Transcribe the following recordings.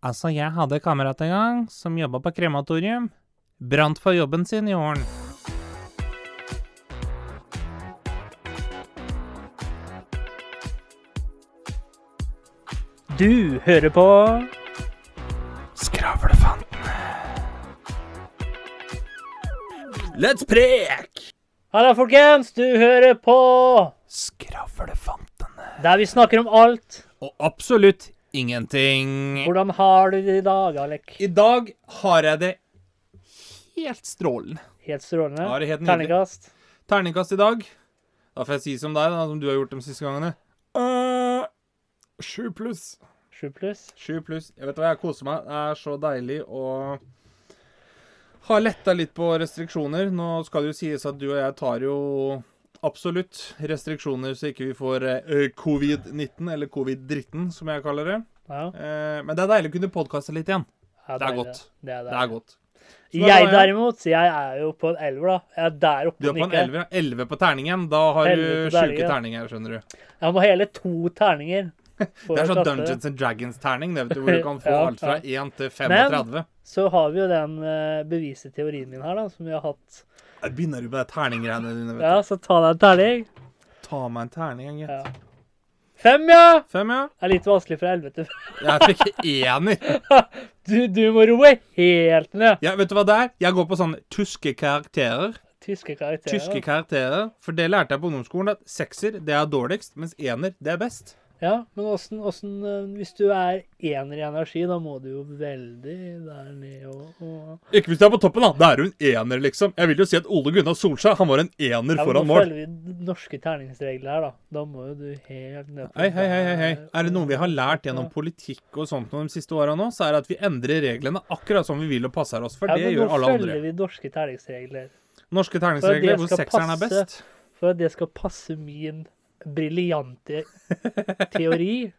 Altså, jeg hadde en kamerat en gang som jobba på krematorium. Brant for jobben sin i åren. Du hører på Skravlefantene. Let's prek! Halla, folkens! Du hører på Skravlefantene. der vi snakker om alt. Og absolutt ingenting. Hvordan har du det i dag, Alek? I dag har jeg det helt strålende. Helt strålende. Ja, helt. Terningkast. Terningkast i dag. Da får jeg si som deg, da, som du har gjort de siste gangene. Uh, pluss. Sju pluss. Sju pluss. Jeg vet hva, jeg koser meg. Det er så deilig å ha letta litt på restriksjoner. Nå skal det jo sies at du og jeg tar jo absolutt restriksjoner så ikke vi får eh, covid-19, eller covid-dritten, som jeg kaller det. Ja, Eh, men det er deilig å kunne podkaste litt igjen. ja, Det er det, godt. Det er, Det er godt. Så da Jeg derimot, jeg er jo på en elver, da. Jeg er der oppe Du er på en elver, ja. Elleve på terningen. Da har du sjuke terninger, skjønner du. Jeg må hele to terninger. Det er sånn Dungeons and Dragons-terning, det vet du, hvor du kan få Ja, alt fra 1 til 35. Men Så har vi jo den uh, beviste teorien min her, da, som vi har hatt. Jeg begynner jo på de terninggreiene dine, vet Ja, så ta deg en terning. Ta meg en terning, gitt. Ja. Fem, ja! Fem, ja. Det er litt vanskelig fra helvete. Jeg fikk ener. Du, du må roe helt ned. Ja, vet du hva det er? Jeg går på sånne tyske karakterer. Tyske karakterer. Tyske karakterer. For det lærte jeg på ungdomsskolen, at sekser det er dårligst, mens ener det er best. Ja, men åssen, åssen eh, Hvis du er ener i energi, da må du jo veldig der nede og, og Ikke hvis du er på toppen, da. Da er du en ener, liksom. Jeg vil jo si at Ole Gunnar Solskjær han var en ener ja, men foran Nå mål. følger vi norske terningsregler her, da. Da må jo du helt ned Hei, hei, hei, hei. Er det noe vi har lært gjennom Ja. politikk og sånt de siste åra nå, så er det at vi endrer reglene akkurat som vi vil og passer oss. For Ja, det men gjør nå følger vi norske terningsregler. Norske terningsregler hvor sekseren er best. For at det skal passe min briljante teori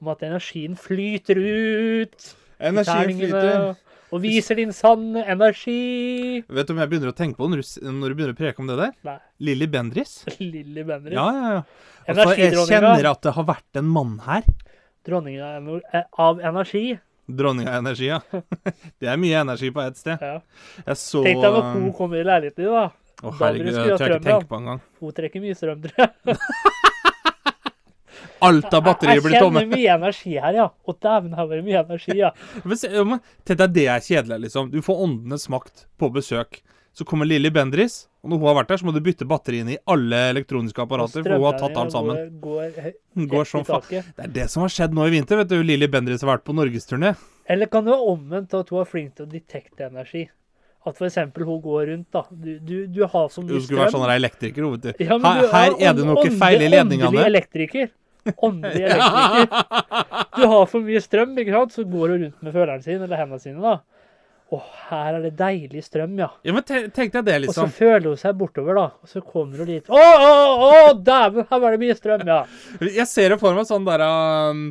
om at energien flyter ut Energien flyter. og viser din sanne energi. Vet du om jeg begynner å tenke på når du, når du begynner å preke om det der? Nei, Lilly Bendris. Lilly Bendris. Ja, ja, ja. Altså, jeg kjenner at det har vært en mann her. Dronninga eh, av energi. Dronninga av energi, ja. Det er mye energi på ett sted. Ja. Jeg så Tenk deg når hun kommer i leiligheten din, da. Å, herregud, det tør jeg ikke tenke på engang. Hun trekker mye strøm, tror jeg. Alt av batterier blir Jeg kjenner mye energi her, ja. Og dæven, heller, mye energi, ja. Tenk deg det er kjedelig, liksom. Du får åndenes makt på besøk. Så kommer Lilly Bendris, og når hun har vært der, så må du bytte batteriene i alle elektroniske apparater, for hun har tatt alt sammen. Går, går går som faen. Det er det som har skjedd nå i vinter, vet du. Lilly Bendris har vært på norgesturné. Eller kan det være omvendt, at hun er flink til å detekte energi? At eksempel hun går rundt, da. Du, du, du har så mye Hun skulle strøm. sånn elektriker, hun, vet du. Ja, du Her, her er det noe feil i ledningene. Åndelig elektriker. Åndelig elektriker. Du har for mye strøm, ikke sant? så går du rundt med føleren sin, eller hendene sine, da. Å, her er det deilig strøm, ja. Ja, men te- tenk deg det, Og så liksom. føler hun seg bortover, da. Og så kommer hun dit. Å, å, å, dæven, her var det mye strøm, ja. Jeg ser det for meg sånn der um,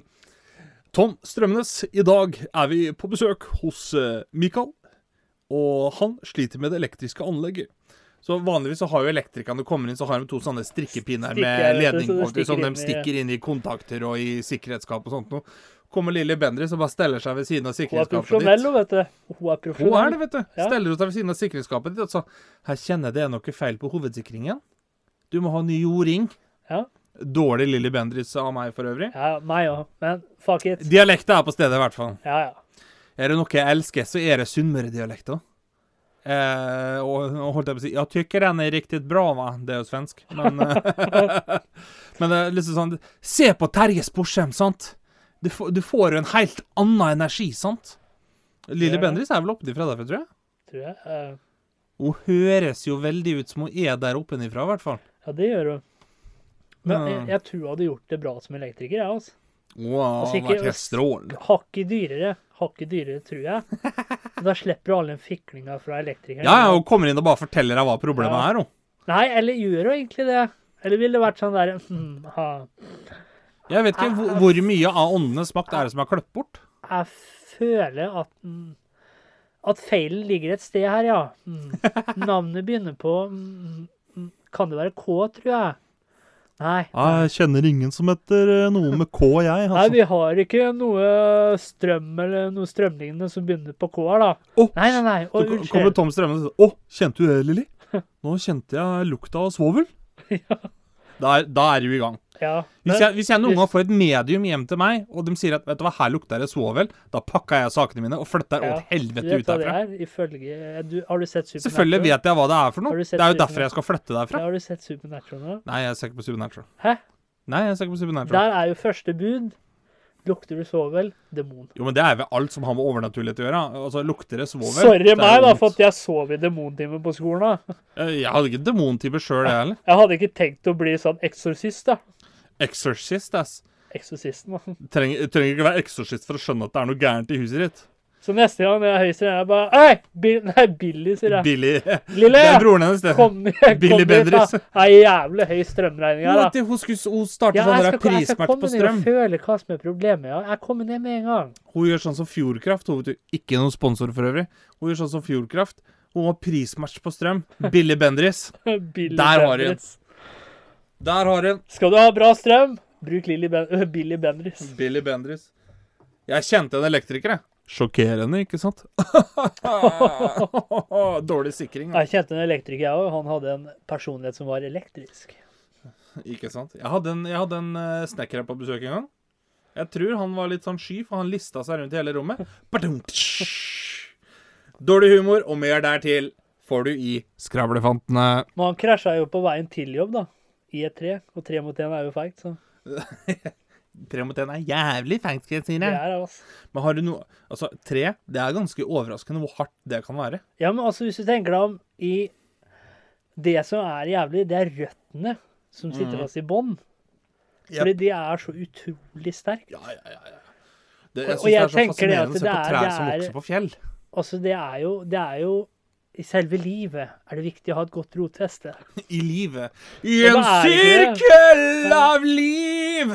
Tom Strømnes, i dag er vi på besøk hos uh, Mikael. Og han sliter med det elektriske anlegget. Så vanligvis så har jo elektrikerne kommer inn, så har de to sånne strikkepinner med vet ledning på, stikker som de stikker inn i kontakter og i sikkerhetsskap og sånt noe. Kommer Lilly Bendriss og bare steller seg ved siden av Hun er sikkerhetsskapet profesjonell, vet du. Hun er Hun er det, vet du. Steller hun seg ved siden av sikkerhetsskapet ditt og så Her kjenner jeg det er noe feil på hovedsikringen. Du må ha ny jording. Ja. Dårlig Lilly Bendriss av meg for øvrig. Ja, meg òg. Men fuck it. Dialekta er på stedet, i hvert fall. Ja, ja. Er det noe jeg elsker, så er det Sunnmøre-dialekta. Eh, och, på å si tykker den er riktig bra, va? Det jo svensk. Men, eh, men det er liksom sånn Se på Terje Sporsem, sant? Du, du får en helt annen energi, sant? Lille Ja. Bendriss er vel oppenifra derfor, tror jeg. Tror jeg. Eh, Hun høres jo veldig ut som hun er der oppenifra, i hvert fall. Ja, det gjør hun. Men jeg, jeg tror hun hadde gjort det bra som elektriker, jeg, altså. Wow, Altså, ikke- var helt strålende. Hakket dyrere. Hakket dyrere, tror jeg. Men Da slipper du all den fiklinga fra elektrikeren. Ja, ja, hun kommer inn og bare forteller deg hva problemet Ja. er, hun. Nei, eller gjør hun egentlig det? Eller ville det vært sånn der hmm, ha. Jeg vet ikke hvor, hvor mye av åndenes makt er det som er kløpt bort. Jeg føler at mm, At feilen ligger et sted her, ja. Mm. Navnet begynner på mm, mm, Kan det være K, tror jeg. Nei. Jeg kjenner ingen som heter eh, noe med K, jeg. Altså. Nei, vi har ikke noe strøm eller noe strømlignende som begynner på K her, da. Oh, Nei, nei, nei. Så kommer. Tom Strømme og sier Å, kjente du det, Lilly? Nå kjente jeg lukta av svovel. Da er, da er du i gang. Ja. Hvis jeg, hvis jeg noen gang får et medium hjem til meg, og de sier at vet du hva, her lukter det svovel, da pakker jeg sakene mine og flytter Ja, åt helvete ut derfra. er? Ifølge du, Har du sett Supernatural? Selvfølgelig vet jeg hva det er for noe. Det er jo derfor jeg skal flytte Ja, derfra. har du sett Supernatural nå? Nei, jeg ser ikke på Supernatural. Hæ? Nei, jeg ser ikke på Supernatural. Der er jo første bud. Lukter du svovel? Demon. Jo, men det er vel alt som har med overnaturlighet å gjøre. Altså, lukter det svovel Sorry meg, da, for at jeg sov i demontime på skolen. da. Eh, Jeg hadde ikke demontime sjøl, jeg heller. Jeg hadde ikke tenkt å bli sånn eksorsist, da. Exorcist, ass. Eksorsisten, da. Trenger, trenger ikke være eksorsist for å skjønne at det er noe gærent i huset ditt. Så neste gang jeg er høyst, er jeg bare Hei! Bill, nei, Billy, sier jeg. Billy Lille! Det er broren hennes, det. Kom, Billy Bendriss. Det er jævlig høy strømregning her, da. Hun skulle hun starte Ja, sånn jeg på skal, jeg skal komme ned og føle hva som er problemet. Ja. Jeg kommer ned med en gang. Hun gjør sånn som Fjordkraft. Hun vet jo Ikke noen sponsor for øvrig. Hun gjør sånn som Fjordkraft. Hun har prismatch på strøm. Billy Bendriss. Billy Der har hun. Der har hun Skal du ha bra strøm, bruk Lily ben Billy Bendriss. Billy Bendriss. Jeg kjente en elektriker, jeg. Sjokkerende, ikke sant? Dårlig sikring. da. Jeg kjente en elektriker, jeg òg. Han hadde en personlighet som var elektrisk. Ikke sant? Jeg hadde en, jeg hadde en eh, snekker her på besøk en gang. Jeg tror han var litt sånn sky, for han lista seg rundt i hele rommet. Dårlig humor og mer dertil får du i Skravlefantene. Men han krasja jo på veien til jobb, da. I et tre. Og tre mot én er jo feigt, så Tre mot én er jævlig fancy, jeg det er altså. Men har du noe Altså, tre, det er ganske overraskende hvor hardt det kan være. Ja, men altså, hvis du tenker deg om i Det som er jævlig, det er røttene som sitter mm. fast i bånn. Yep. Fordi de er så utrolig sterke. Ja, ja, ja. ja. Det, jeg syns det er så fascinerende å se på er- trær som er- vokser på fjell. Altså, det er jo, det er jo I selve livet er det viktig å ha et godt rotfeste. I livet. I en sirkel av liv!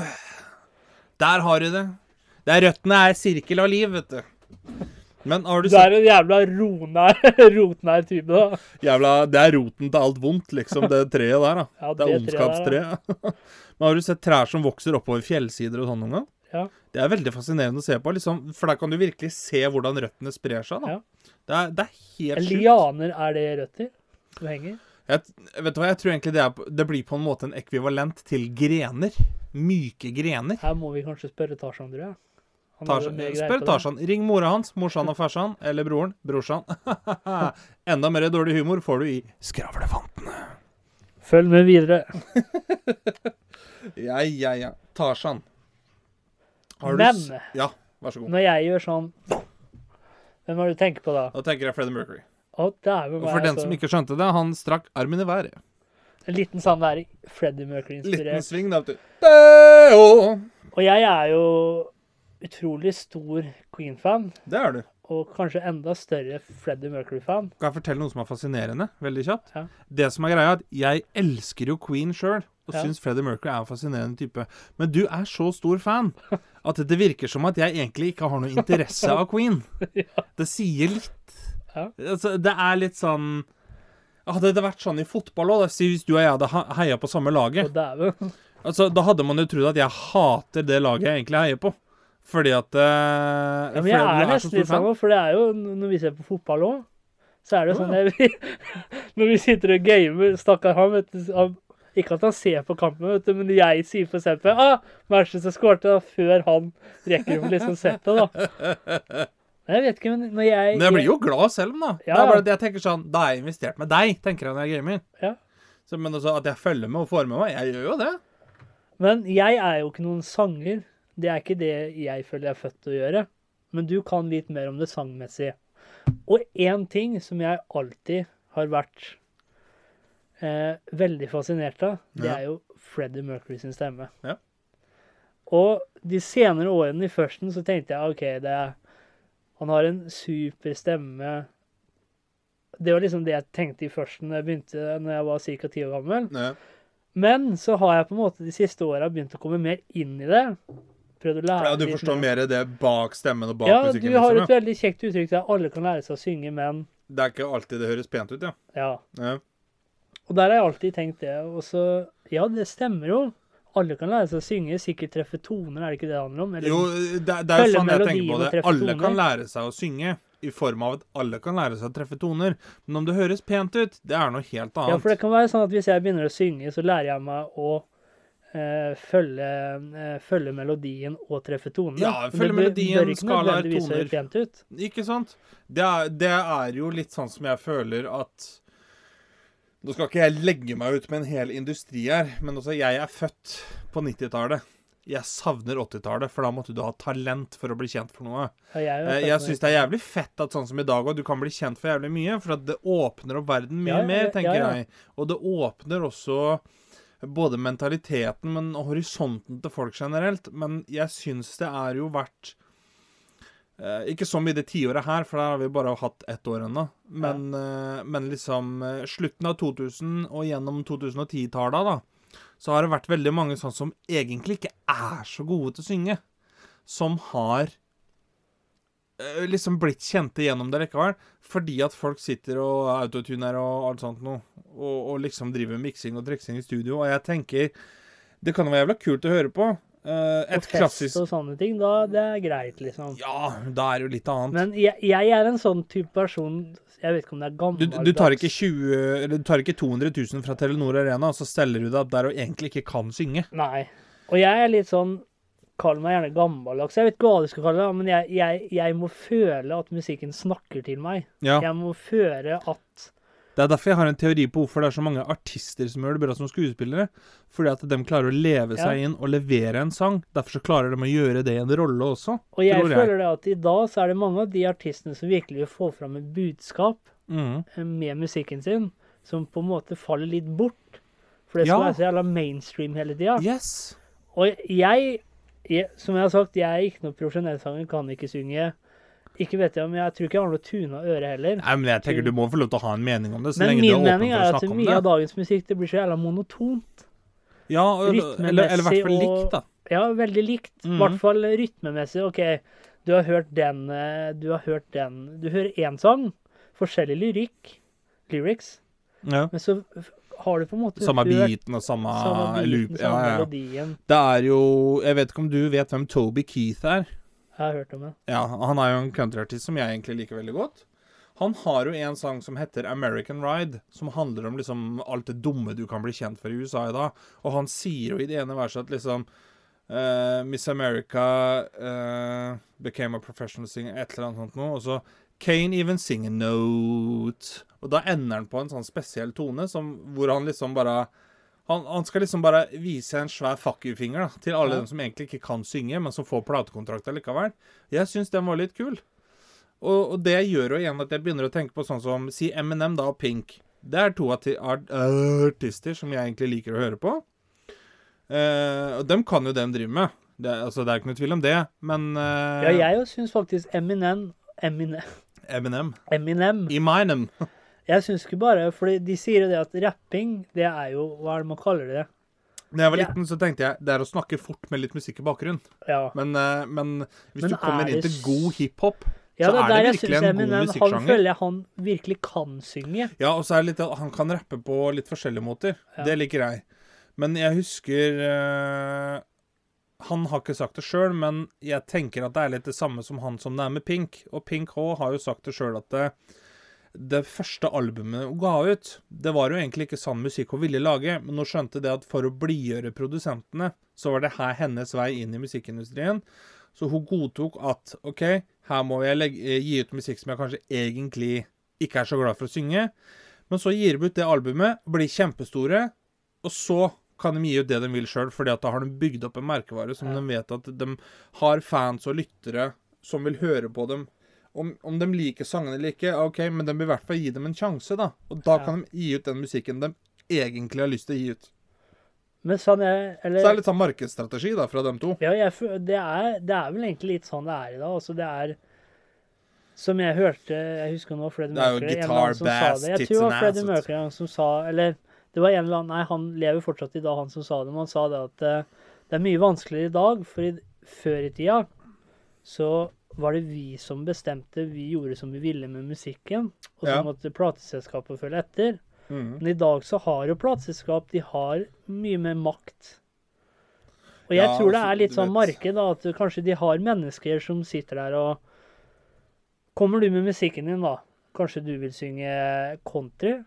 Der har du det. Der røttene er sirkel av liv, vet du. Men har du sett er en jævla ronær, rotnær type, da. Jævla, Det er roten til alt vondt, liksom, det treet der. da. Ja, Det er treet der, ondskapstreet. Men har du sett trær som vokser oppover fjellsider og sånn noen gang? Ja. Det er veldig fascinerende å se på, liksom, for der kan du virkelig se hvordan røttene sprer seg. da. Ja. Det, er, det er helt sjukt. Lianer, er det røtter som henger? Jeg, vet du hva, jeg tror egentlig det, er, det blir på en måte en ekvivalent til grener. Myke grener. Her må vi kanskje spørre Tarzan, tror jeg. Greie spør. Tarzan. Ring mora hans, morsan og farsan, eller broren, brorsan. Enda mer dårlig humor får du i Skravlefantene. Følg med videre. Ja, ja, ja. Tarzan. Har du Men Ja, vær så god. når jeg gjør sånn Hvem har du tenker på da? Da tenker jeg Freddie Mercury. Å, dæven Og meg. for den som ikke skjønte det, han strakk armen i været. En liten sånn der Freddie Mercury-inspirert. sving, da, vet du. Og jeg er jo utrolig stor Queen-fan. Det er du. Og kanskje enda større Freddie Mercury-fan. Kan jeg fortelle noe som er fascinerende? Veldig kjapt. Ja. Det som er greia, er at jeg elsker jo Queen sjøl. Og Ja. syns Freddie Mercury er en fascinerende type. Men du er så stor fan at det virker som at jeg egentlig ikke har noe interesse av Queen. Det sier litt. Ja. Altså, det er litt sånn Hadde det vært sånn i fotball òg, hvis du og jeg hadde ha- heia på samme laget, altså, da hadde man jo trodd at jeg hater det laget jeg egentlig heier på. Fordi at eh, Ja, men jeg er du nesten litt sånn, for det er jo når vi ser på fotball òg, så er det jo sånn jeg, Når vi sitter og gamer, stakkar han, vet du han, Ikke at han ser på kampen, vet du, men jeg sier for eksempel ah, Manchester skårte før han rekker å liksom sett det, da. Jeg vet ikke, men når jeg Men jeg blir jo glad selv, da. Ja, ja. jeg tenker sånn Da er jeg investert med deg, tenker jeg når jeg gamer. Ja. Så, men også at jeg følger med og får med meg, jeg gjør jo det. Men jeg er jo ikke noen sanger. Det er ikke det jeg føler jeg er født til å gjøre. Men du kan litt mer om det sangmessige. Og én ting som jeg alltid har vært eh, veldig fascinert av, det Ja. er jo Freddie Mercury sin stemme. Ja. Og de senere årene i førsten så tenkte jeg OK, det er Han har en super stemme. Det var liksom det jeg tenkte i førsten når jeg begynte når jeg var ca. ti år gammel. Men så har jeg på en måte de siste åra begynt å komme mer inn i det. Prøvd å lære Ja, du forstår mer det bak stemmen og bak Ja, musikken? du har liksom, et veldig kjekt uttrykk der alle kan lære seg å synge, men Det er ikke alltid det høres pent ut, ja. ja. ja. Og der har jeg alltid tenkt det. Og så Ja, det stemmer jo. Alle kan lære seg å synge, sikkert treffe toner, er det ikke det det handler om? Eller, Jo, det, det er jo sånn jeg tenker på det. Alle toner. kan lære seg å synge, i form av at alle kan lære seg å treffe toner. Men om det høres pent ut, det er noe helt annet. ja, for det kan være sånn at hvis jeg begynner å synge, så lærer jeg meg å eh, følge, eh, følge melodien og treffe tonene. Ja, følge melodien, skalaer, toner. pent ut. Ikke sant? Det er, det er jo litt sånn som jeg føler at Nå skal ikke jeg legge meg ut med en hel industri her, men altså, jeg er født på 90-tallet. Jeg savner 80-tallet, for da måtte du ha talent for å bli kjent for noe. Ja, jeg, Eh, Jeg syns det er jævlig fett at sånn som i dag òg, du kan bli kjent for jævlig mye. For at det åpner opp verden mye Ja, mer, tenker ja. jeg. Og det åpner også både mentaliteten, men og horisonten til folk generelt. Men jeg syns det er jo verdt eh, Ikke så i det tiåret her, for der har vi bare hatt ett år ennå. Men, eh, men liksom eh, slutten av 2000 og gjennom 2010-tallet, da, så har det vært veldig mange sånn som egentlig ikke er så gode til å synge. Som har eh, liksom blitt kjente gjennom det likevel. Fordi at folk sitter og autotuner og alt sånt noe. Og, og liksom driver miksing og triksing i studio. Og jeg tenker Det kan jo være jævla kult å høre på. Eh, På Og fest og sånne ting, da det er greit, liksom. Ja, da er det jo litt annet. Men jeg, jeg er en sånn type person Jeg vet ikke om det er Du, du, tar ikke 20, eller du tar ikke 200 000 fra Telenor Arena, og så steller du deg opp der og egentlig ikke kan synge. Nei. Og jeg er litt sånn Kall meg gjerne gammeldags. Jeg vet ikke hva du skal kalle det, men jeg, jeg, jeg må føle at musikken snakker til meg. Ja. Jeg må føle at Det er derfor jeg har en teori på hvorfor det er så mange artister som gjør det bra som skuespillere. Fordi at de klarer å leve seg inn og levere en sang. Derfor så klarer de å gjøre det i en rolle også. Og jeg jeg. føler det at i dag så er det mange av de artistene som virkelig vil få fram et budskap Mhm. eh, med musikken sin, som på en måte faller litt bort. For det skal Ja. være så jævla mainstream hele tida. Yes. Og jeg, jeg, som jeg har sagt, jeg er ikke noe profesjonell sanger, kan ikke synge. Ikke vet jeg om jeg tror ikke jeg har noe tuna øre heller. Nei, men jeg tenker du må få lov til å ha en mening om det, så Men min er mening for er at mye av dagens musikk det blir så jævla monotont. Ja, eller, i hvert fall likt, da. Ja, veldig likt. I mm. hvert fall rytmemessig. OK, du har hørt den eh, Du har hørt den Du hører én sang, forskjellig lyrikk, lyrics, Ja. men så har du på en måte Samme beaten og samme, samme biten, loop. Samme ja. ja. melodien. Det er jo Jeg vet ikke om du vet hvem Toby Keith er? Jeg har hørt om det. Ja, han er jo en countryartist som jeg egentlig liker veldig godt. Han har jo en sang som heter American Ride, som handler om liksom alt det dumme du kan bli kjent for i USA i dag. Og han sier jo i det ene verset at liksom uh, Miss America uh, became a professional singer, et eller annet sånt noe. Og så Kane even sing a note. Og da ender han på en sånn spesiell tone som, hvor han liksom bare han, han skal liksom bare vise en svær fuck you-finger til alle Ja. dem som egentlig ikke kan synge, men som får platekontrakter likevel. Jeg syns den var litt kul. Og, og det gjør jo igjen at jeg begynner å tenke på sånn som Si Eminem da og Pink. Det er to art artister som jeg egentlig liker å høre på. Eh, og dem kan jo dem drive med. Det, altså, det er ikke noe tvil om det, men eh, Ja, jeg syns faktisk Eminem Eminem, Eminem. Eminem Eminem. Jeg syns ikke bare For de sier jo det at rapping, det er jo Hva er det man kaller det? Da jeg var Ja. liten, så tenkte jeg det er å snakke fort med litt musikk i bakgrunnen. Ja. Men, eh, men hvis Men du kommer er inn til god hiphop Ja, så det er det virkelig en god musikksjanger. Han føler jeg han virkelig kan synge. Ja, og så er det litt at han kan rappe på litt forskjellige måter. Ja. Det liker jeg. Men jeg husker uh, Han har ikke sagt det sjøl, men jeg tenker at det er litt det samme som han som det er med Pink. Og Pink H har jo sagt det sjøl at det, det første albumet hun ga ut, det var jo egentlig ikke sann musikk hun ville lage, men hun skjønte det at for å blidgjøre produsentene, så var det her hennes vei inn i musikkindustrien. Så hun godtok at OK, her må jeg legge, eh, gi ut musikk som jeg kanskje egentlig ikke er så glad for å synge. Men så gir de ut det albumet, blir kjempestore, og så kan de gi ut det de vil sjøl, fordi at da har de bygd opp en merkevare som Ja. de vet at de har fans og lyttere som vil høre på dem. Om, om de liker sangene eller ikke, OK, men de vil i hvert fall gi dem en sjanse, da. Og da Ja. kan de gi ut den musikken de egentlig har lyst til å gi ut. Men sånn er Så det er litt sånn markedsstrategi da, fra dem to. ja, jeg, det, er, det er vel egentlig litt sånn det er i dag. Altså, det er Som jeg hørte Jeg husker nå Freddie Det er jo Mercury. eller guitar, bass, tits and bass. Jeg tror det var Freddie ass, Mercury som sa Eller det var en eller annen Nei, han lever fortsatt i dag, han som sa det. Men han sa det at uh, det er mye vanskeligere i dag, for i, før i tida så var det vi som bestemte. Vi gjorde som vi ville med musikken. Og så Ja. måtte plateselskapet følge etter. Mm. Men i dag så har jo plateselskap de har mye mer makt. Og jeg Ja, tror det er litt sånn marked, da, at kanskje de har mennesker som sitter der og Kommer du med musikken din, da, kanskje du vil synge country,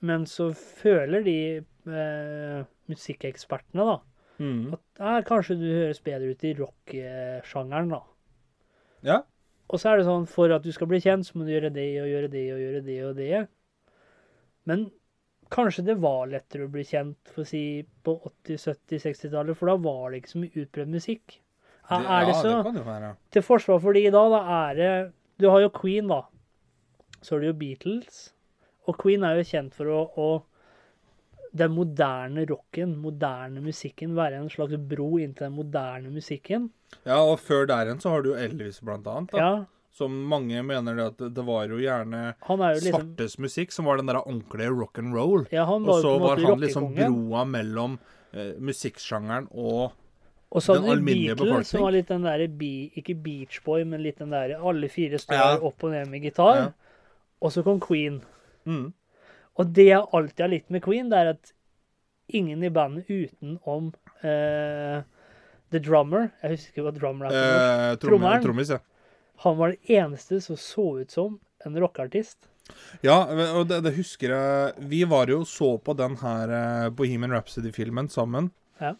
men så føler de eh, musikkekspertene, da, Mm. at eh, kanskje du høres bedre ut i rock-sjangeren, da. Ja. Og så er det sånn, for at du skal bli kjent, så må du gjøre det og gjøre det og gjøre det og det. Men kanskje det var lettere å bli kjent for å si på 80-, 70-, 60-tallet, for da var det ikke så mye utprøvd musikk. Er, er det ja, det kan det være. Til forsvar for de i dag, da er det Du har jo Queen, da. Så har du jo Beatles. Og Queen er jo kjent for å, å den moderne rocken, moderne musikken, være en slags bro inn til den moderne musikken. Ja, og før der igjen så har du jo Elvis, blant annet. Da. Ja, Som mange mener det at det, var jo gjerne han er jo liksom svartes musikk som var den der ordentlige rock and roll. Ja, han Og så var han liksom broa mellom eh, musikksjangeren og Og så hadde du Beatles, som var litt den derre be, Ikke Beach Boy, men litt den derre Alle fire står Ja. opp og ned med gitar. Ja. Og så kom Queen. mm. Og det jeg alltid har likt med Queen, det er at ingen i bandet utenom uh, The Drummer Jeg husker hva drummer er. eh, Trommeren. Trommis, ja. Han var den eneste som så ut som en rockeartist. Ja, og det, det husker jeg Vi var jo så på den her eh, Bohemian Rhapsody-filmen sammen. Ja.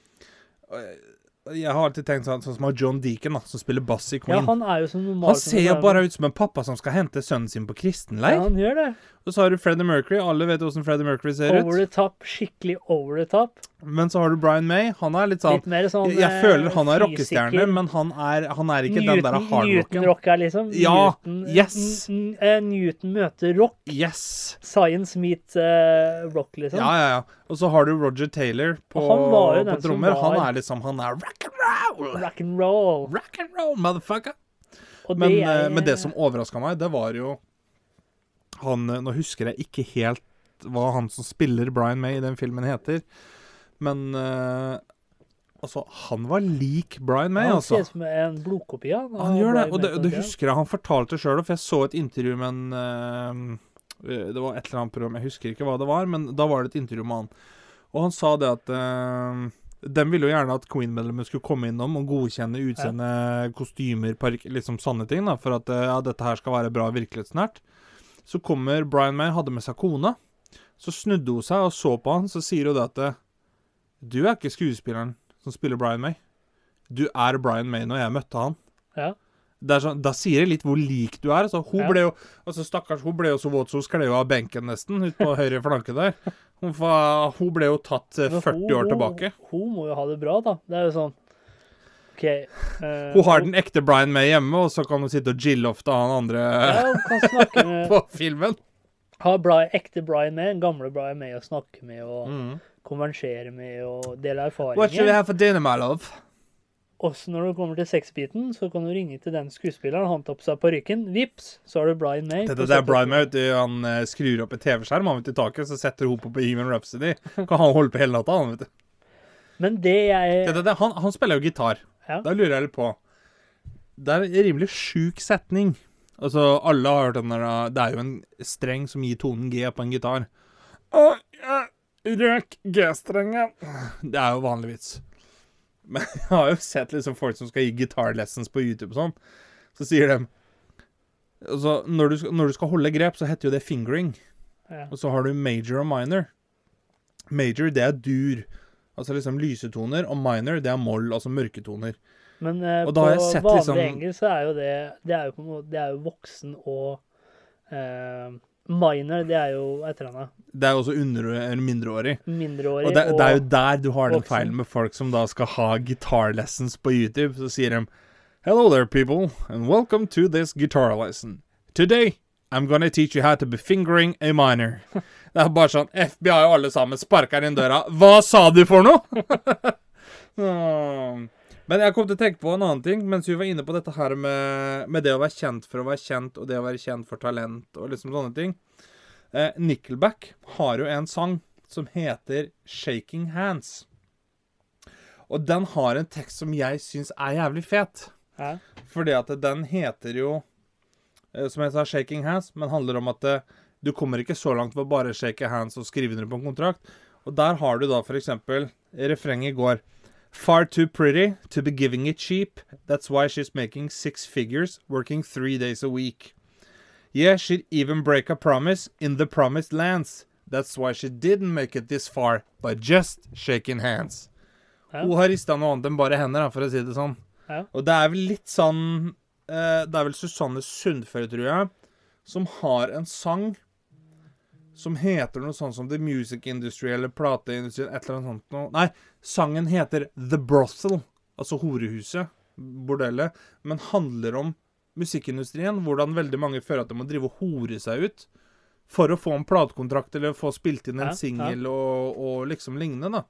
Jeg- har alltid tenkt sånn, sånn som John Deacon, som spiller bass i Ja, Queen. han som normal han ser jo bare ut som en pappa som skal hente sønnen sin på kristenleir. Ja, han gjør det. Og så har du Freddie Mercury. Alle vet hvordan Freddie Mercury ser Over ut. the top. Skikkelig over the top. Men så har du Brian May. Han er litt sånn Litt mer sånn Jeg, jeg eh, føler han er rockestjerne, men han er, han er ikke den der Newton- hardrocken. Newton-rock er liksom Ja, Newton, yes. n- n- eh, Newton møter rock. Yes! Science meet uh, rock, liksom. Ja, ja, ja. Og så har du Roger Taylor på, på den trommer. Han er liksom Han er rock and roll! Rock and roll. Rock and roll, motherfucker! Men, det eh, er, men det som overraska meg, det var jo han eh, Nå husker jeg ikke helt hva han som spiller Brian May i den filmen heter, men uh, Altså, han var lik Brian May, Han altså. ser ut som en blodkopi av Han gjør det, og det, det husker jeg han fortalte sjøl, for jeg så et intervju med en uh, Det var et eller annet program, jeg husker ikke hva det var, men da var det et intervju med han. Og han sa det at uh, de ville jo gjerne at Queen-medlemmer skulle komme innom og godkjenne utseende, kostymer, park, liksom sånne ting, da, for at ja, dette her skal være bra virkelighetsnært. Så kommer Brian May, hadde med seg kona. Så snudde hun seg og så på han, så sier hun det at eh, Du er ikke skuespilleren som spiller Brian May. Du er Brian May når jeg møtte han. Ja. Er sånn, da sier det litt hvor lik du er. Altså, hun Ja. ble jo altså, Stakkars, hun ble jo så våt så hun skled jo av benken nesten, ut på høyre flanke der. Hun, hun ble jo tatt eh, 40 hun- år hun- tilbake. Hun må jo ha det bra, da. Det er jo sånn OK. Uh, Hun har den ekte Brian May hjemme, og så kan hun sitte og jillofte han andre Ja, kan snakke med på filmen. Ha Brian, ekte Brian May, en gamle Brian May å snakke med og Mm. konversere med og dele What should we erfaringer. have for dinner, my love? Også når du kommer til sexbiten, så kan du ringe til den skuespilleren, han tar på seg parykken, vips, så har du Brian May. Dette på det er. Brian May, du, han eh, skrur opp et TV-skjerm han vet i taket, så setter hun på Even Rhapsody. Kan han holde på hele natta, han, vet du. Men det jeg Det, det, det, han, han spiller jo gitar. Ja. Da lurer jeg litt på Det er en rimelig sjuk setning. Altså, alle har hørt den der Det er jo en streng som gir tonen G på en gitar. Å, jeg røk G-strengen. Det er jo vanlig vits. Men jeg har jo sett liksom folk som skal gi guitar lessons på YouTube og sånn. Så sier de Altså, når du, skal- når du skal holde grep, så heter jo det fingering. ja. Og så har du major og minor. Major, det er dur. Altså liksom lysetoner. Og minor, det er moll, altså mørketoner. Men eh, på sett vanlig liksom- engelsk så er jo det Det er jo, måte, det er jo voksen og eh, Minor, det er jo et eller annet Det er jo også under, mindreårig. mindreårig. Og det, det er jo der du har den voksen. feilen med folk som da skal ha guitar lessons på YouTube. Så sier de Hello there, people, and welcome to this guitar lesson. Today I'm gonna teach you how to be fingering a minor. Det er bare sånn FBI og alle sammen sparker inn døra. Hva sa du for noe?! Men jeg kom til å tenke på en annen ting mens vi var inne på dette her med, med det å være kjent for å være kjent, og det å være kjent for talent, og liksom sånne ting. Eh, Nickelback har jo en sang som heter 'Shaking Hands'. Og den har en tekst som jeg syns er jævlig fet. Hæ? Fordi at den heter jo eh, Som jeg sa, 'Shaking Hands', men handler om at eh, Du kommer ikke så langt ved å bare shake hands og skrive under på en kontrakt. Og der har du da eksempel Refrenget går Far too pretty to be giving it cheap. That's why she's making six figures, working three days a week. Yeah, she'd even break a promise in the promised lands. That's why she didn't make it this far by just shaking hands. Ja. Hun har rista noe annet enn bare hender, for å si det sånn. Ja. Og det er vel litt sånn eh, Det er vel Susanne Sundfør, tror jeg, som har en sang som heter noe sånn som The Music Industry eller plateindustrien, et eller annet sånt noe. Nei, sangen heter The Brothel, altså horehuset, bordellet, men handler om musikkindustrien, hvordan veldig mange føler at de må drive og hore seg ut for å få en platekontrakt eller få spilt inn en Ja, ja. og, og liksom lignende, da.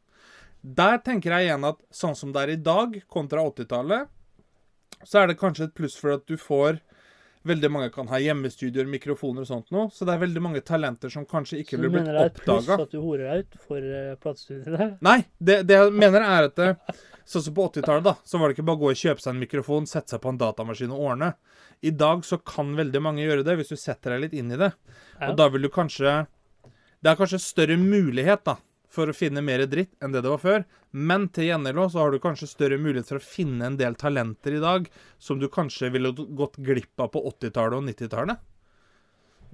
Der tenker jeg igjen at sånn som det er i dag, kontra 80-tallet, så er det kanskje et pluss for at du får Veldig mange kan ha hjemmestudioer, mikrofoner og sånt noe. Så det er veldig mange talenter som kanskje ikke Så du mener det er et pluss at du horer deg ut for uh, platestudiene? Nei, det, det jeg mener er at Sånn som på 80-tallet, da, så var det ikke bare å gå og kjøpe seg en mikrofon, sette seg på en datamaskin og ordne. I dag så kan veldig mange gjøre det, hvis du setter deg litt inn i det. Ja. Og da vil du kanskje Det er kanskje større mulighet, da, for å finne mer dritt enn det det var før. Men til gjengjeld så har du kanskje større mulighet for å finne en del talenter i dag som du kanskje ville gått glipp av på 80-tallet og 90-tallet.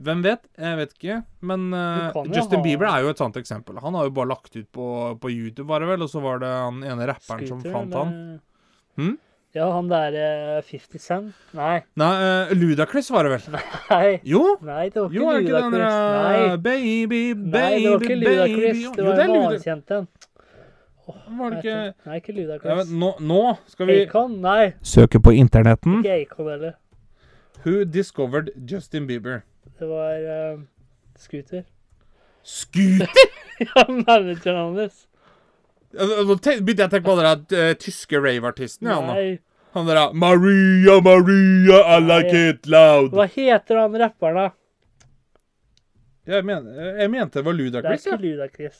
Hvem vet? Jeg vet ikke. Men uh, Justin ha- Bieber er jo et sånt eksempel. Han har jo bare lagt ut på, på YouTube, var det vel, og så var det han ene rapperen som fant fant han. eller? Hm? Ja, han der eh, 50 Cent? Nei. Nei, uh, Ludacris var det vel? Nei, Jo! nei det var Jo, ikke er ikke den Ludacris. Nei. Baby, Baby, baby, Nei, det var ikke Ludacris. Jo, Det var det en annen en. Var det ikke Nei, ikke Ludacris. Ja, nå, nå skal vi Acon? Nei, søke på internetten. ikke Acon heller. Who discovered Justin Bieber? Det var uh, Scooter. Scooter! ja, manageren hans. Nå te- begynte jeg å tenke på den eh, tyske rave-artisten. Ja, nå. Nei, han der Maria, Maria, I like it loud. hva heter han rapperen, da? Jeg, men, jeg mente det var Det er Ludacris, ikke ja. Ludacris.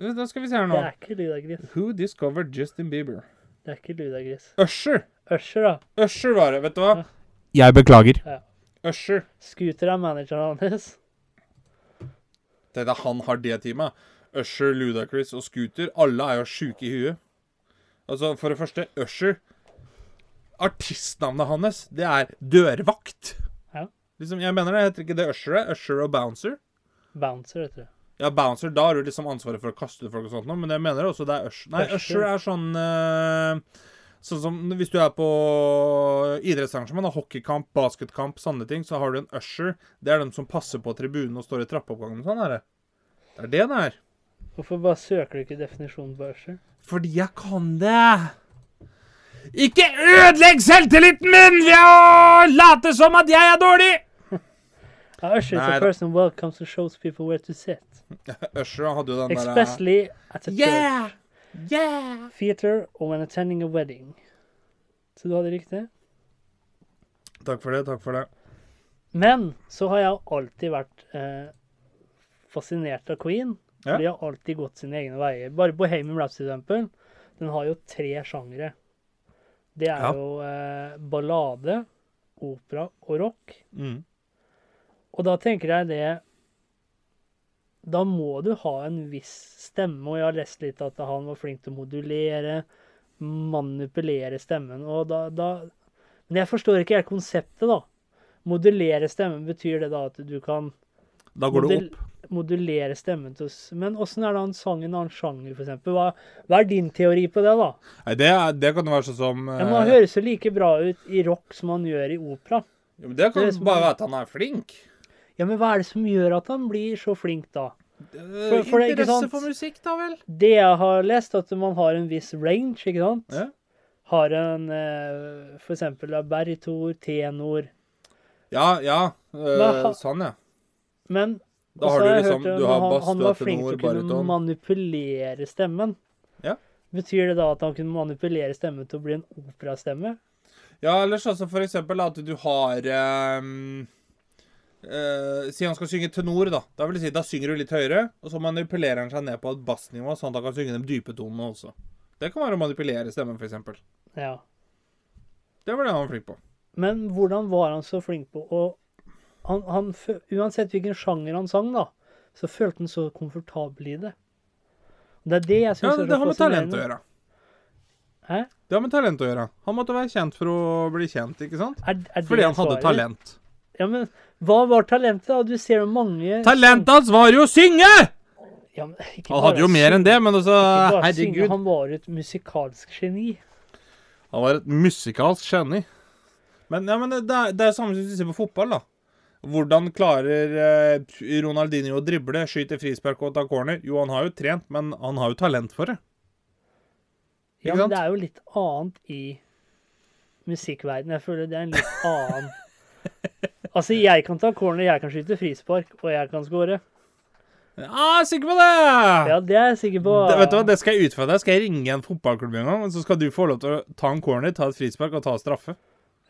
Da skal vi se her nå. Det er ikke Ludacris. Who discovered Justin Bieber? Det er ikke Ludacris. Usher. Usher, da. Usher var det, vet du hva? Ja. Jeg beklager. Ja. Usher. Scooter er manageren hans. Det er han har det teamet. Usher, Ludacris og Scooter. Alle er jo sjuke i huet. Altså, for det første, Usher Artistnavnet hans, det er dørvakt. Ja. Liksom, jeg mener det heter ikke det Usher er. Usher og Bouncer. Bouncer, heter det. Ja, Bouncer, da har du liksom ansvaret for å kaste ut folk og sånt men jeg mener også det er Usher. Nei, Usher. Er sånn uh, Sånn som hvis du er på idrettsarrangement, hockeykamp, basketkamp, sånne ting, så har du en usher. Det er den som passer på tribunen og står i trappeoppgangen sånn, er det. Det er det det er. Hvorfor bare søker du ikke definisjonen på Usher? Fordi jeg kan det. Ikke ødelegg selvtilliten min ved å late som at jeg er dårlig! A usher is Nei a person who welcomes and shows people where to sit. Usher hadde jo den derre Especially at a church, Yeah! Yeah! theater or when attending a wedding. Så du hadde riktig. Takk for det, takk for det. Men så har jeg alltid vært eh, fascinert av Queen. Ja. De har alltid gått sine egne veier. Bare Bohemian Rhapsody, for eksempel, den har jo tre sjangere. Det er Ja. jo eh, ballade, opera og rock. Mm. Og da tenker jeg det Da må du ha en viss stemme, og jeg har lest litt at han var flink til å modulere, manipulere stemmen, og da, da Men jeg forstår ikke helt konseptet, da. Modulere stemmen, betyr det da at du kan Da går det opp. Modulere stemmen til oss Men åssen er det han sang en annen sjanger, eksempel? Hva, hva er din teori på det, da? Nei, det, det kan være sånn som Ja, men Han eh, høres jo like bra ut i rock som han gjør i opera. Ja, men Det kan det bare være at han er flink. Ja, men hva er det som gjør at han blir så flink, da? For, for er Interesse det, for musikk, da vel? Det jeg har lest, at man har en viss range, ikke sant? Ja. Har en uh, eksempel da, baritor, tenor Ja, ja. Uh, Men sånn, ja. Men Da har du liksom Du har han, bass, han du var flink til å kunne bariton. manipulere stemmen. Ja. Betyr det da at han kunne manipulere stemmen til å bli en operastemme? Ja, eller sånn som for eksempel at du har um, uh, Si han skal synge tenor, da. Da vil jeg si, da synger du litt høyere, og så manipulerer han seg ned på et bassnivå, sånn at han kan synge de dype tonene også. Det kan være å manipulere stemmen, for eksempel. Ja. Det var det han var flink på. Men hvordan var han så flink på å han, han, Uansett hvilken sjanger han sang, da, så følte han så komfortabel i det. Og Det er det jeg Ja, syns fascinerende. det har med talent å gjøre. Hæ? Det har med talent å gjøre. Han måtte være kjent for å bli kjent, ikke sant? Er, er Fordi han hadde talent. Ja, men hva var talentet, da? Du ser jo mange Talentet hans var jo å synge! Ja, men Han hadde jo mer enn det, men altså synge, Herregud. han var et musikalsk geni. Han var et musikalsk geni. Men, ja, men det er det er samme som hvis du ser på fotball, da. Hvordan klarer eh, Ronaldinho å drible, skyte frispark og ta corner? Jo, han har jo trent, men han har jo talent for det. Ja, men sant? det er jo litt annet i musikkverdenen. Jeg føler det er en litt annen Altså, jeg kan ta corner, jeg kan skyte frispark, og jeg kan score. Ja, jeg er sikker på det! Ja, det er jeg sikker på. det! Vet du hva, Det skal jeg utfordre deg. Skal jeg ringe en fotballklubb en gang, så skal du få lov til å ta en corner, ta et frispark og ta straffe.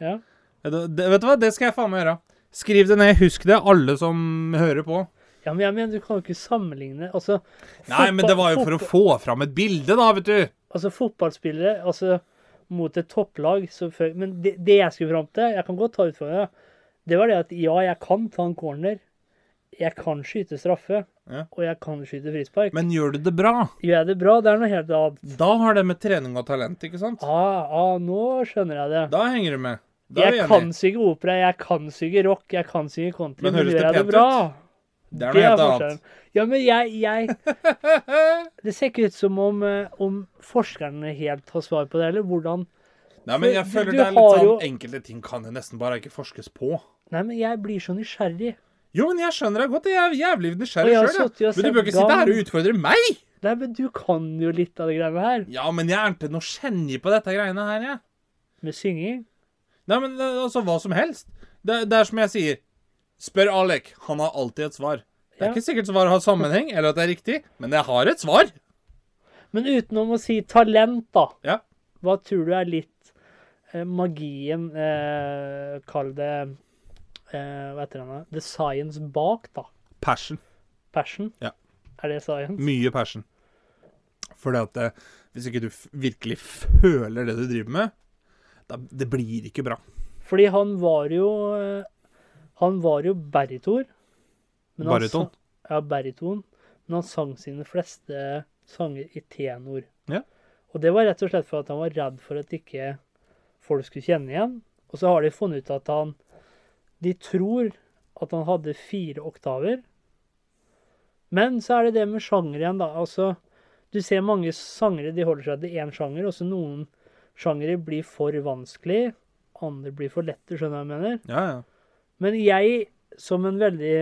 Ja. Det, det, vet du hva, det skal jeg faen meg gjøre. Skriv det ned. Husk det, alle som hører på. ja, men jeg mener, du kan jo ikke sammenligne Altså Nei, men det var jo for å få fram et bilde, da, vet du. Altså, fotballspillere altså, mot et topplag så før, Men det, det jeg skulle fram til Jeg kan godt ta utfordringa. Det var det at ja, jeg kan ta en corner. Jeg kan skyte straffe. Ja. Og jeg kan skyte frispark. Men gjør du det bra? Gjør jeg det bra? Det er noe helt annet. Da har det med trening og talent, ikke sant? Ah, ah, nå skjønner jeg det. Da henger du med. Jeg kan synge opera, jeg kan synge rock, jeg kan synge country, Men men, høres det pent ut? Det er noe helt annet. Ja, men jeg, jeg Det ser ikke ut som om, eh, om forskerne helt har svar på det, eller hvordan Nei, men jeg føler du det er litt sånn jo- Enkelte ting kan det nesten bare ikke forskes på. Nei, men jeg blir så nysgjerrig. Jo, men jeg skjønner deg godt. Jeg er jævlig nysgjerrig sjøl, Men du bør ikke sitte her og utfordre meg! Nei, men du kan jo litt av det greiene her. Ja, men jeg er ikke noe geni på dette greiene her, jeg. Med synging. Nei, men eh, altså, hva som helst. Det, det er som jeg sier. Spør Alek. Han har alltid et svar. Det er Ja. ikke sikkert svaret har sammenheng, eller at det er riktig, men jeg har et svar. Men utenom å si talent, da. Ja. Hva tror du er litt eh, magien eh, Kall det eh, Hva heter det? The science bak, da. Passion. Passion. Ja. Er det science? Mye passion. Fordi at eh, hvis ikke du virkelig føler det du driver med, det blir ikke bra. Fordi han var jo Han var jo baritor. han Bariton? Ja, bariton. Men han sang sine fleste sanger i tenor. Ja. Og det var rett og slett for at han var redd for at ikke folk skulle kjenne igjen. Og så har de funnet ut at han De tror at han hadde fire oktaver. Men så er det det med sjanger igjen, da. Altså, du ser mange sangere de holder seg til én sjanger, og så noen sjangere blir for vanskelig. Andre blir for lette, skjønner du hva jeg mener? Ja, ja. Men jeg, som en veldig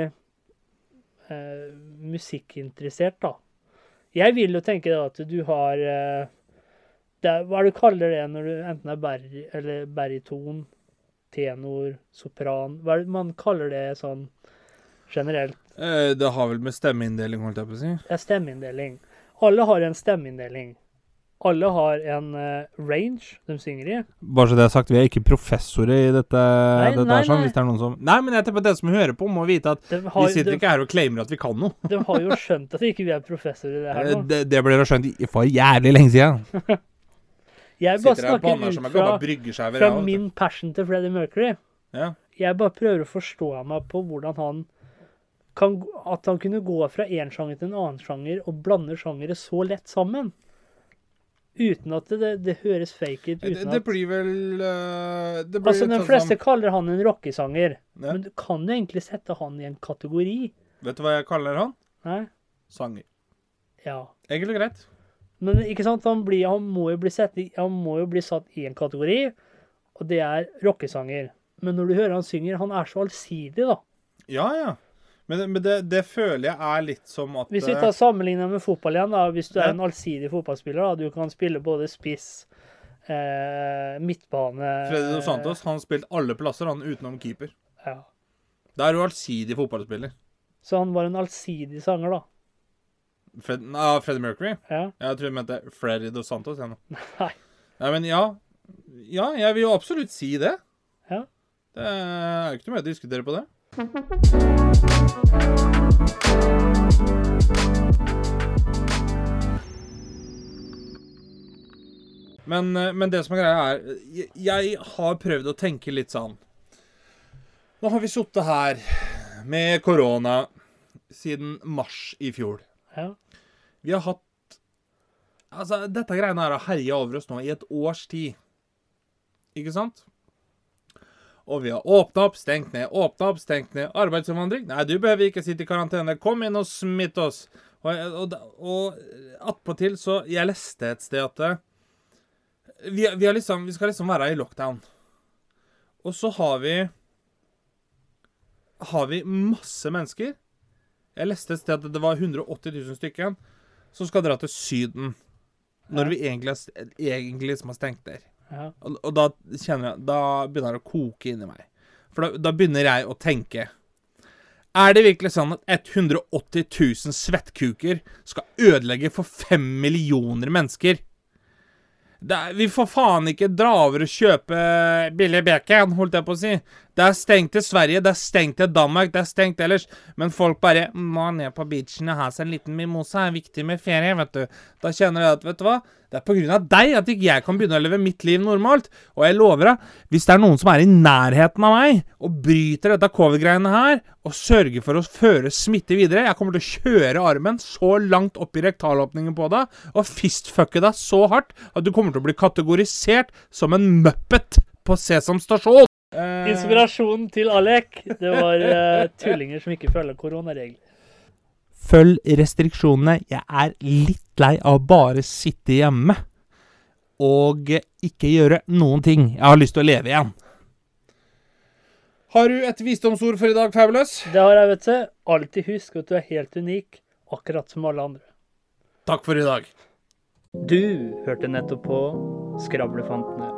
eh, musikkinteressert, da Jeg vil jo tenke da at du har eh, det er, Hva er det du kaller det når du enten er bari, eller bariton, tenor, sopran Hva er det man kaller det sånn generelt? Eh, det har vel med stemmeinndeling, holdt jeg på å si. Ja, stemmeinndeling. Alle har en stemmeinndeling. Alle har en eh, range de synger i. Bare så det er sagt, vi er ikke professorer i dette. Nei, dette nei, sånn, nei. hvis det er noen som Nei, men jeg tenker på dere som hører på, må vite at har, vi sitter de, ikke her og claimer at vi kan noe. de har jo skjønt at vi ikke er professorer i det her Eh, nå. Det, det ble da skjønt for jævlig lenge siden. Jeg bare snakker ut fra fra min passion til Freddie Mercury. Ja. Jeg bare prøver å forstå meg på hvordan han kan At han kunne gå fra én sjanger til en annen sjanger og blande sjangere så lett sammen. Uten at det, det høres fake ut. Det, det blir vel uh, det blir altså, den De sånn fleste som- kaller han en rockesanger, Ja. men du kan jo egentlig sette han i en kategori. Vet du hva jeg kaller han? Nei? Sanger. Ja. Egentlig greit. Men ikke sant, han, blir, han, må sett, han må jo bli satt i en kategori, og det er rockesanger. Men når du hører han synger, han er så allsidig, da. Ja, ja. Men, men det, det føler jeg er litt som at Hvis vi eh, tar sammenlignet med fotball igjen, da, hvis du er en allsidig fotballspiller, da, du kan spille både spiss, eh, midtbane Freddy Dos Santos han har spilt alle plasser, han utenom keeper. Ja. Da er du allsidig fotballspiller. Så han var en allsidig sanger, da. Fred, ah, Freddie Mercury? Ja. Jeg tror du mente Freddy Dos Santos. Jeg, nå. Nei. Nei, men ja. Ja, jeg vil jo absolutt si det. Ja. Det er ikke noe mer å diskutere på det. Men, eh, men det som er greia, er jeg, jeg har prøvd å tenke litt sånn Nå har vi sittet her med korona siden mars i fjor. Ja. Vi har hatt Altså, dette greiene her har herja over oss nå i et års tid. Ikke sant? Og vi har åpna opp, stengt ned, åpna opp, stengt ned. Arbeidsinnvandring? Nei, du behøver ikke sitte i karantene. Kom inn og smitt oss. Og, og, og attpåtil så Jeg leste et sted at vi, vi, har liksom, vi skal liksom være i lockdown. Og så har vi Har vi masse mennesker. Jeg leste et sted at det var 180 000 stykker som skal dra til Syden. Når vi egentlig, egentlig liksom har stengt der. Ja. Og, og da kjenner jeg Da begynner det å koke inni meg. For da, da begynner jeg å tenke Er det virkelig sånn at 180 000 svettkuker skal ødelegge for fem millioner mennesker? Er, vi får faen ikke dra over og kjøpe billig bacon, holdt jeg på å si. Det er stengt til Sverige, det er stengt til Danmark, det er stengt ellers. Men folk bare må ned på beachen og ha seg en liten mimosa. Det er viktig med ferie, vet du. Da kjenner jeg at, vet du hva? Det er på grunn av deg at ikke jeg kan begynne å leve mitt liv normalt. Og jeg lover deg, hvis det er noen som er i nærheten av meg og bryter dette covid-greiene her, og sørger for å føre smitte videre Jeg kommer til å kjøre armen så langt opp i rektalåpningen på deg og fistfucke deg så hardt at du kommer til å bli kategorisert som en muppet på Sesam stasjon. Eh, Inspirasjonen til Alek, det var uh, tullinger som ikke følger koronaregler. Følg restriksjonene. Jeg er litt lei av bare sitte hjemme og ikke gjøre noen ting. Jeg har lyst til å leve igjen. Har du et visdomsord for i dag, Fabulous? Det har jeg, vet du. Alltid husk at du er helt unik, akkurat som alle andre. Takk for i dag. Du hørte nettopp på Skravlefantene.